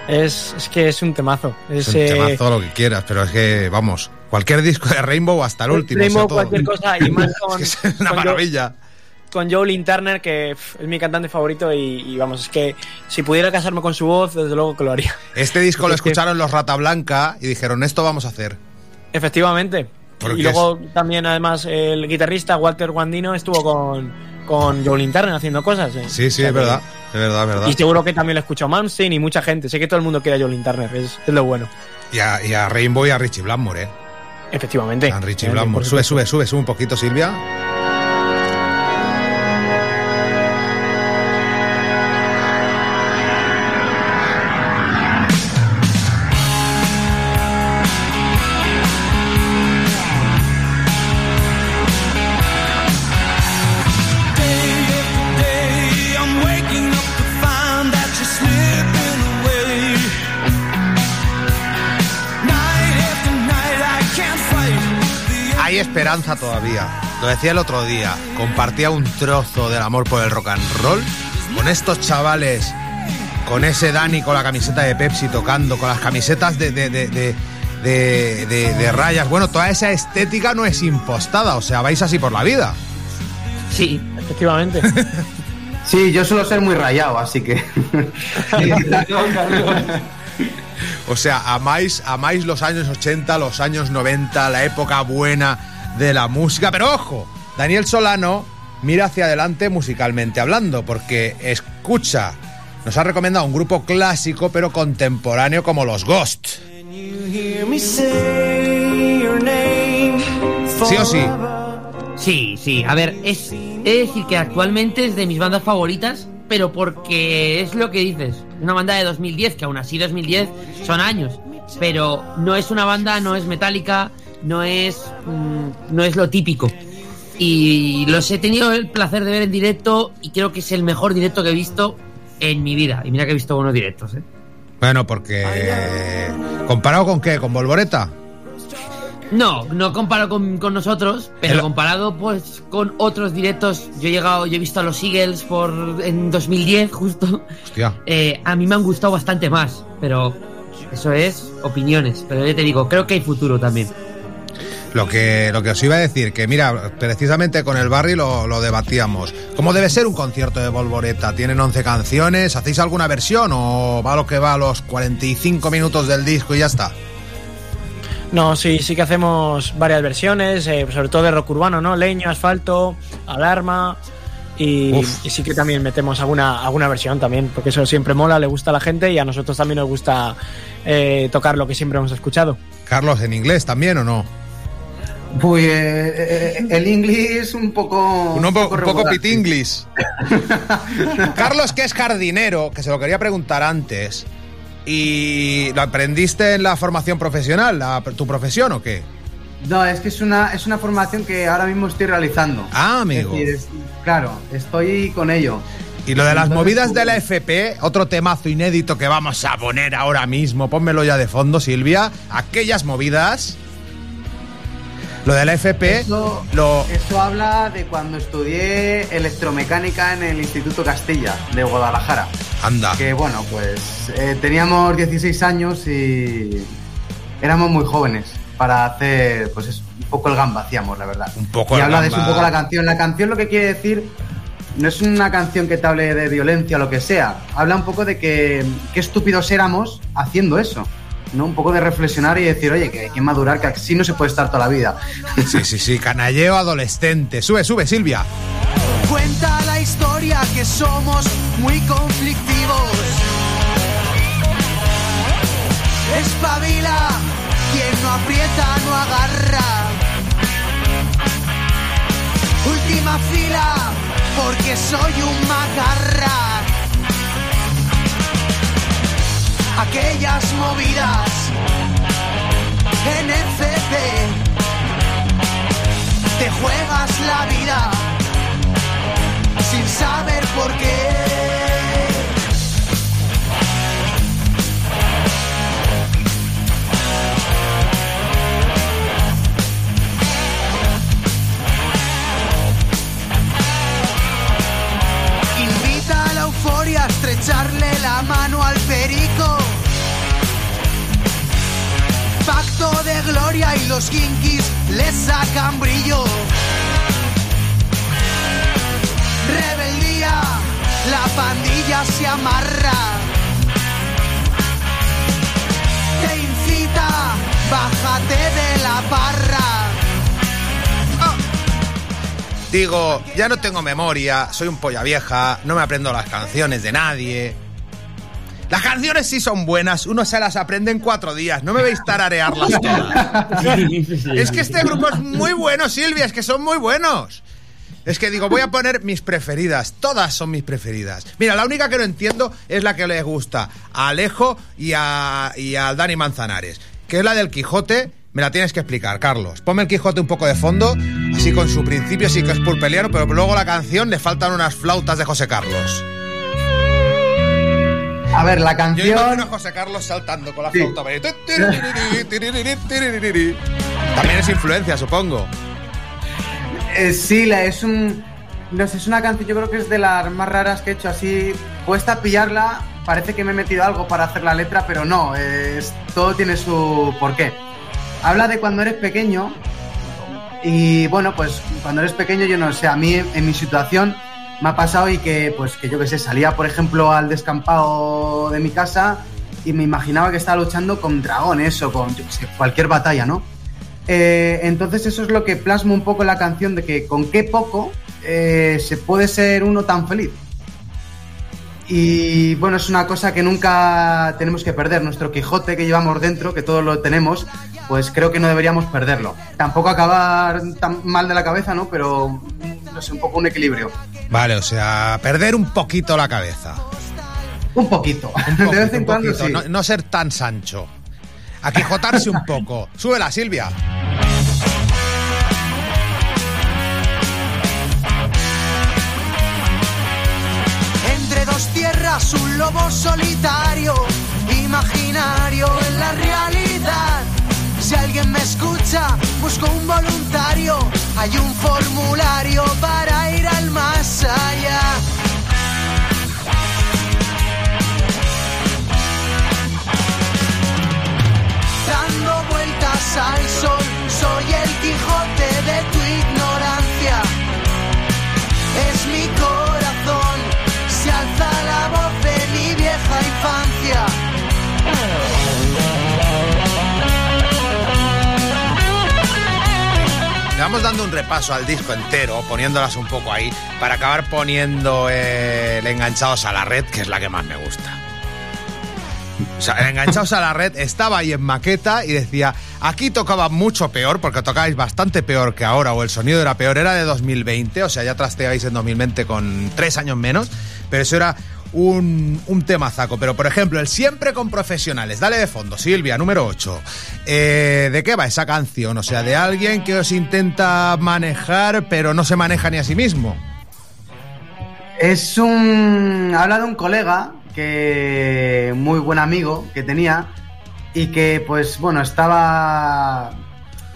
Es, es que es un temazo. Es, Es un eh, temazo lo que quieras, pero es que, vamos, cualquier disco de Rainbow hasta el último. Rainbow, o sea, todo. cualquier cosa, y más con, Es que es una con Joe- maravilla. con Joe Lynn Turner, que es mi cantante favorito, y, y vamos, es que si pudiera casarme con su voz, desde luego que lo haría. Este disco lo escucharon los Rata Blanca y dijeron, esto vamos a hacer. Efectivamente. Porque y luego también, además, el guitarrista Walter Guandino estuvo con, con Joe Lynn Turner haciendo cosas. ¿eh? Sí, sí, O sea es verdad, es verdad, es verdad. Y seguro que también lo escuchó Malmsteen y mucha gente. Sé que todo el mundo quiere a Joe Lynn Turner, es, es lo bueno. Y a, y a Rainbow y a Richie Blackmore, ¿eh? Efectivamente. A Richie Eh, Blackmore. Sube, sube, sube, sube un poquito, Silvia. Esperanza todavía. Lo decía el otro día. Compartía un trozo del amor por el rock and roll con estos chavales, con ese Dani con la camiseta de Pepsi tocando, con las camisetas de, de, de, de- de- de- de rayas. Bueno, toda esa estética no es impostada, o sea, vais así por la vida. Sí, efectivamente. Sí, yo suelo ser muy rayado, así que. O sea, amáis, amáis los años 80, los años 90, la época buena de la música. Pero ojo, Daniel Solano mira hacia adelante musicalmente hablando, porque escucha, nos ha recomendado un grupo clásico pero contemporáneo como los Ghost. Sí o sí. Sí, sí. A ver, es, he de decir que actualmente es de mis bandas favoritas, pero porque es lo que dices. Una banda de 2010, que aún así 2010 son años. Pero no es una banda, no es metálica, no es, mm, no es lo típico. Y los he tenido el placer de ver en directo y creo que es el mejor directo que he visto en mi vida. Y mira que he visto buenos directos, ¿eh? Bueno, porque... ¿Comparado con qué? ¿Con Volvoreta? No, no comparo con, con nosotros, pero El- comparado pues con otros directos, yo he llegado, yo he visto a los Eagles por en 2010 justo. Hostia. Eh, a mí me han gustado bastante más, pero eso es opiniones. Pero yo te digo, creo que hay futuro también. Lo que, lo que os iba a decir, que mira, precisamente con el Barry lo, lo debatíamos. ¿Cómo debe ser un concierto de Volvoreta? ¿Tienen 11 canciones? ¿Hacéis alguna versión o va lo que va a los 45 minutos del disco y ya está? No, sí, sí que hacemos varias versiones, eh, sobre todo de rock urbano, ¿no? Leño, asfalto, alarma. Y, y sí que también metemos alguna, alguna versión también, porque eso siempre mola, le gusta a la gente y a nosotros también nos gusta eh, tocar lo que siempre hemos escuchado. Carlos, ¿en inglés también o no? Pues eh, eh, el inglés un poco. Un, poco, un poco pit English. Carlos, que es jardinero, que se lo quería preguntar antes. ¿Y lo aprendiste en la formación profesional, la- tu profesión o qué? No, es que es una, es una formación que ahora mismo estoy realizando. Ah, amigo. Es decir, es- claro, estoy con ello. Y lo de las Entonces, movidas de la FP, otro temazo inédito que vamos a poner ahora mismo, pónmelo ya de fondo, Silvia. Aquellas movidas. Lo de la FP, Eso, lo. eso habla de cuando estudié electromecánica en el Instituto Castilla de Guadalajara. Anda. Que bueno, pues eh, teníamos 16 años y éramos muy jóvenes para hacer, pues es un poco el gamba hacíamos, la verdad. Un poco y el habla de eso un poco la canción. La canción lo que quiere decir no es una canción que te hable de violencia o lo que sea. Habla un poco de que qué estúpidos éramos haciendo eso. ¿No? Un poco de reflexionar y decir, oye, que hay que madurar, que así no se puede estar toda la vida. Sí, sí, sí, canalleo adolescente. Sube, sube, Silvia. Cuenta la historia que somos muy conflictivos. Espabila, quien no aprieta no agarra. Última fila, porque soy un macarra. Aquellas movidas en FP, te juegas la vida sin saber por qué. Invita a la euforia a estrecharle la mano al perico. Pacto de gloria y los kinkis le sacan brillo. Rebeldía, la pandilla se amarra. Te incita, bájate de la parra. Digo, ya no tengo memoria, soy un polla vieja, no me aprendo las canciones de nadie. Las canciones sí son buenas, uno se las aprende en cuatro días, no me veis tararearlas todas. Es que este grupo es muy bueno, Silvia, es que son muy buenos. Es que digo, voy a poner mis preferidas. Todas son mis preferidas. Mira, la única que no entiendo es la que le gusta a Alejo y a, y a Dani Manzanares, que es la del Quijote. Me la tienes que explicar, Carlos. Ponme el Quijote un poco de fondo, así con su principio sí que es purpeliano, pero luego la canción le faltan unas flautas de José Carlos. A ver, la Yo canción. imagino a José Carlos saltando con la flauta. También es influencia, supongo. Eh, sí, la- es un. No sé, es una canción, yo creo que es de las más raras que he hecho así. Cuesta pillarla, parece que me he metido algo para hacer la letra, pero no, es, todo tiene su porqué. Habla de cuando eres pequeño y bueno, pues cuando eres pequeño, yo no sé, a mí en mi situación me ha pasado y que, pues que yo qué sé, salía por ejemplo al descampado de mi casa y me imaginaba que estaba luchando con dragones o con yo qué cualquier batalla, ¿no? Eh, entonces eso es lo que plasma un poco la canción de que con qué poco eh, se puede ser uno tan feliz. Y bueno, es una cosa que nunca tenemos que perder. Nuestro Quijote que llevamos dentro, que todos lo tenemos, pues creo que no deberíamos perderlo. Tampoco acabar tan mal de la cabeza, ¿no? Pero, no sé, un poco un equilibrio. Vale, o sea, perder un poquito la cabeza. Un poquito. Un poquito, de vez en cuando sí. no, no ser tan sancho. A quijotarse un poco. Súbela, Silvia. Un lobo solitario, imaginario en la realidad. Si alguien me escucha, busco un voluntario. Hay un formulario para ir al más allá. Dando vueltas al sol, dando un repaso al disco entero, poniéndolas un poco ahí, para acabar poniendo eh, el Enganchados a la Red, que es la que más me gusta. O sea, Enganchados a la Red estaba ahí en maqueta y decía, aquí tocaba mucho peor, porque tocabais bastante peor que ahora, o el sonido era peor, era de 2020, o sea, ya trasteabais en 2020 con tres años menos, pero eso era un, un temazaco. Pero, por ejemplo, el siempre con profesionales. Dale de fondo, Silvia, número 8. Eh, ¿De qué va esa canción? O sea, de alguien que os intenta manejar, pero no se maneja ni a sí mismo. Es un. Habla de un colega que. Muy buen amigo que tenía. Y que, pues, bueno, estaba.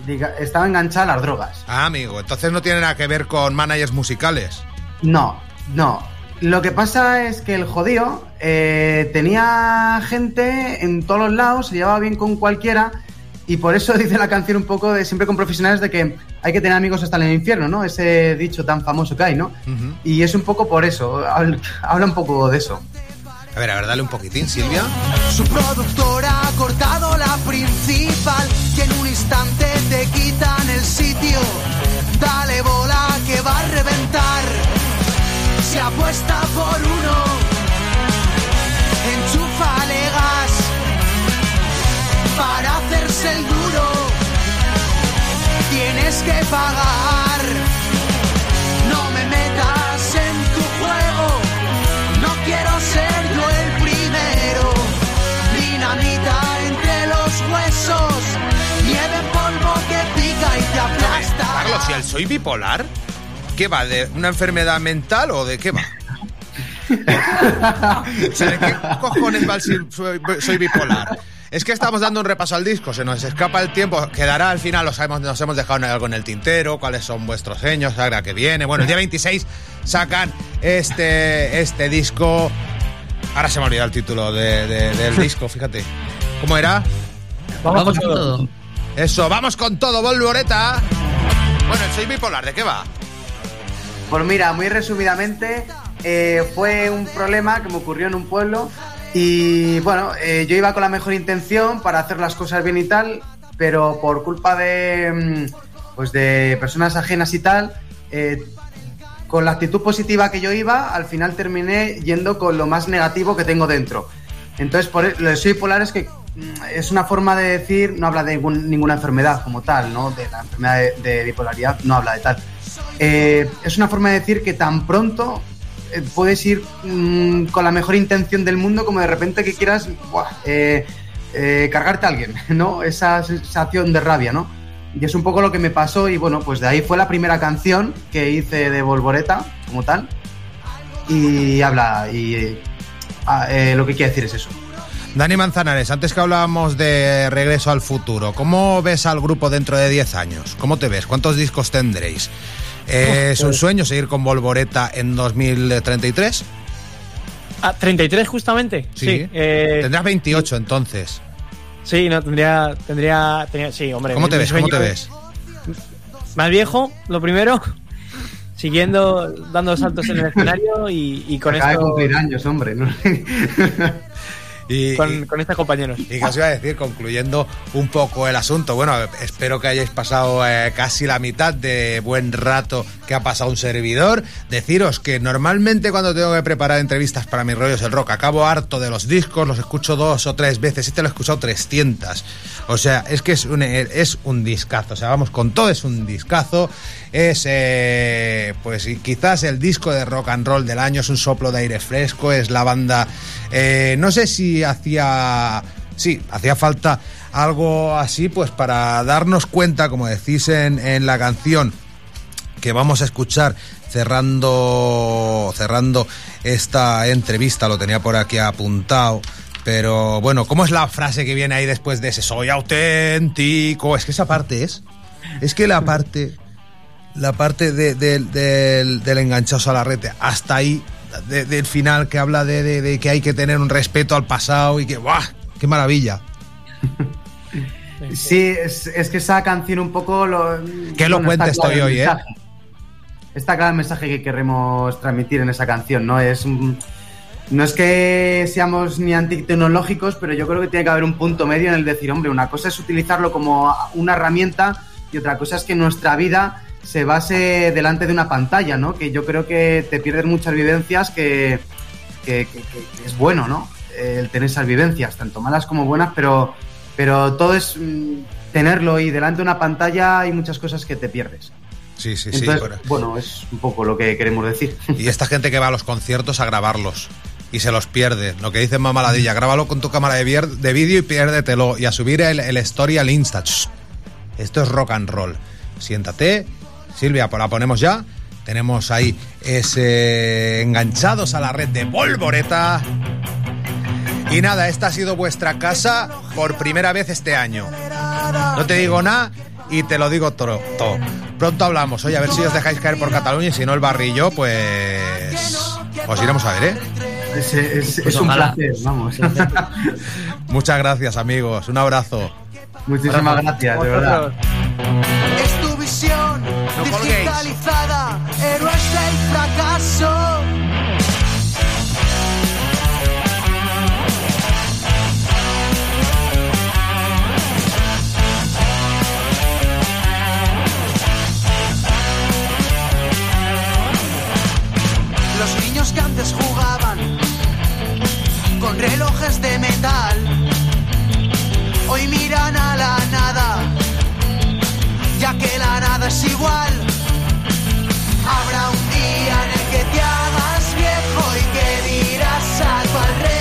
diga- estaba enganchado a las drogas. Ah, amigo, entonces no tiene nada que ver con managers musicales. No, no. Lo que pasa es que el jodido eh, tenía gente en todos los lados, se llevaba bien con cualquiera. Y por eso dice la canción un poco de siempre con profesionales de que hay que tener amigos hasta en el infierno, ¿no? Ese dicho tan famoso que hay, ¿no? Y es un poco por eso, habla, habla un poco de eso. A ver, a ver, dale un poquitín, Silvia. Su productora ha cortado la principal y en un instante te quitan el sitio. Dale bola que va a reventar. Se apuesta por uno. Enchúfale gas para hacerse el duro. Tienes que pagar. No me metas en tu juego. No quiero ser yo el primero. Dinamita entre los huesos. Nieve en polvo que pica y te aplasta. Carlos, ¿y el soy bipolar? ¿Qué va? ¿De una enfermedad mental o de qué va? O sea, ¿de qué cojones va el si- soy, soy bipolar? Es que estamos dando un repaso al disco, se nos escapa el tiempo, quedará al final, os hemos, nos hemos dejado algo en el tintero, cuáles son vuestros sueños, ahora que viene. Bueno, el día 26 sacan este, este disco. Ahora se me ha olvidado el título de- de- del disco, fíjate. ¿Cómo era? Vamos con todo. Eso, vamos con todo, Volvoreta. Bueno, soy bipolar, ¿de qué va? Pues mira, muy resumidamente, eh, fue un problema que me ocurrió en un pueblo y bueno, eh, yo iba con la mejor intención para hacer las cosas bien y tal, pero por culpa de, mm, pues de personas ajenas y tal, eh, con la actitud positiva que yo iba, al final terminé yendo con lo más negativo que tengo dentro. Entonces, por e- lo de soy polar es que mm, es una forma de decir, no habla de ningún- ninguna enfermedad como tal, ¿no? De la enfermedad de, de bipolaridad no habla de tal. Eh, es una forma de decir que tan pronto eh, puedes ir mm, con la mejor intención del mundo como de repente que quieras eh, cargarte a alguien, ¿no? Esa sensación de rabia, ¿no? Y es un poco lo que me pasó y bueno, pues de ahí fue la primera canción que hice de Volvoreta, como tal. Y habla, y ah, lo que quiere decir es eso. Dani Manzanares, antes que hablábamos de Regreso al Futuro, ¿cómo ves al grupo dentro de 10 años? ¿Cómo te ves? ¿Cuántos discos tendréis? ¿Es un sueño seguir con Volvoreta en 2033? Ah, 33 justamente. Sí. eh, Tendrás 28 entonces. Sí, no, tendría, tendría, sí, hombre. ¿Cómo te ves? ¿Cómo te ves? Más viejo, lo primero. Siguiendo, dando saltos en el escenario y, y con Acaba de esto. cumplir años, hombre. ¿no? Y, con, con estos compañeros. Y os iba a decir, concluyendo un poco el asunto, bueno, espero que hayáis pasado eh, casi la mitad de buen rato que ha pasado un servidor. Deciros que normalmente cuando tengo que preparar entrevistas para mis rollos el rock, acabo harto de los discos, los escucho dos o tres veces, este lo he escuchado 300. O sea, es que es un, es un discazo, o sea, vamos con todo, es un discazo. Es, eh, pues quizás el disco de rock and roll del año, es un soplo de aire fresco, es la banda, eh, no sé si hacía, sí, hacía falta algo así, pues para darnos cuenta, como decís en, en la canción, que vamos a escuchar cerrando cerrando esta entrevista, lo tenía por aquí apuntado. Pero bueno, ¿cómo es la frase que viene ahí después de ese soy auténtico? Es que esa parte es. Es que la parte. La parte de- de- del, del enganchazo a la red, hasta ahí, de- del final que habla de, que hay que tener un respeto al pasado y que ¡buah! ¡Qué maravilla! Sí, es, es que esa canción un poco lo... Qué elocuente está claro estoy hoy, ¿eh? Está claro el mensaje que queremos transmitir en esa canción, ¿no? Es un- no es que seamos ni antitecnológicos, pero yo creo que tiene que haber un punto medio en el decir, hombre, una cosa es utilizarlo como una herramienta y otra cosa es que nuestra vida se base delante de una pantalla, ¿no? Que yo creo que te pierdes muchas vivencias que, que- que- que- que es bueno, ¿no? El tener esas vivencias, tanto malas como buenas, pero, pero todo es mm, tenerlo y delante de una pantalla hay muchas cosas que te pierdes. Sí, sí, sí. Bueno. bueno, es un poco lo que queremos decir. Y esta gente que va a los conciertos a grabarlos y se los pierde. Lo que dice Mamaladilla, grábalo con tu cámara de, vídeo y piérdetelo. Y a subir el, el story al Insta. Esto es rock and roll. Siéntate. Silvia, pues la ponemos ya. Tenemos ahí ese enganchados a la red de Volvoreta. Y nada, esta ha sido vuestra casa por primera vez este año. No te digo nada y te lo digo todo. Pronto hablamos. Oye, a ver si os dejáis caer por Cataluña y si no el barrillo, pues os iremos a ver, ¿eh? Es, es- Pues es un placer, vamos. Muchas gracias, amigos. Un abrazo. Muchísimas gracias, de verdad. Es tu visión colguéis. digitalizada, héroes del fracaso. Los niños que antes jugaban relojes de metal, hoy miran a la nada ya que la nada es igual. Habrá un día en el que te hagas viejo y que dirás a tu alrededor.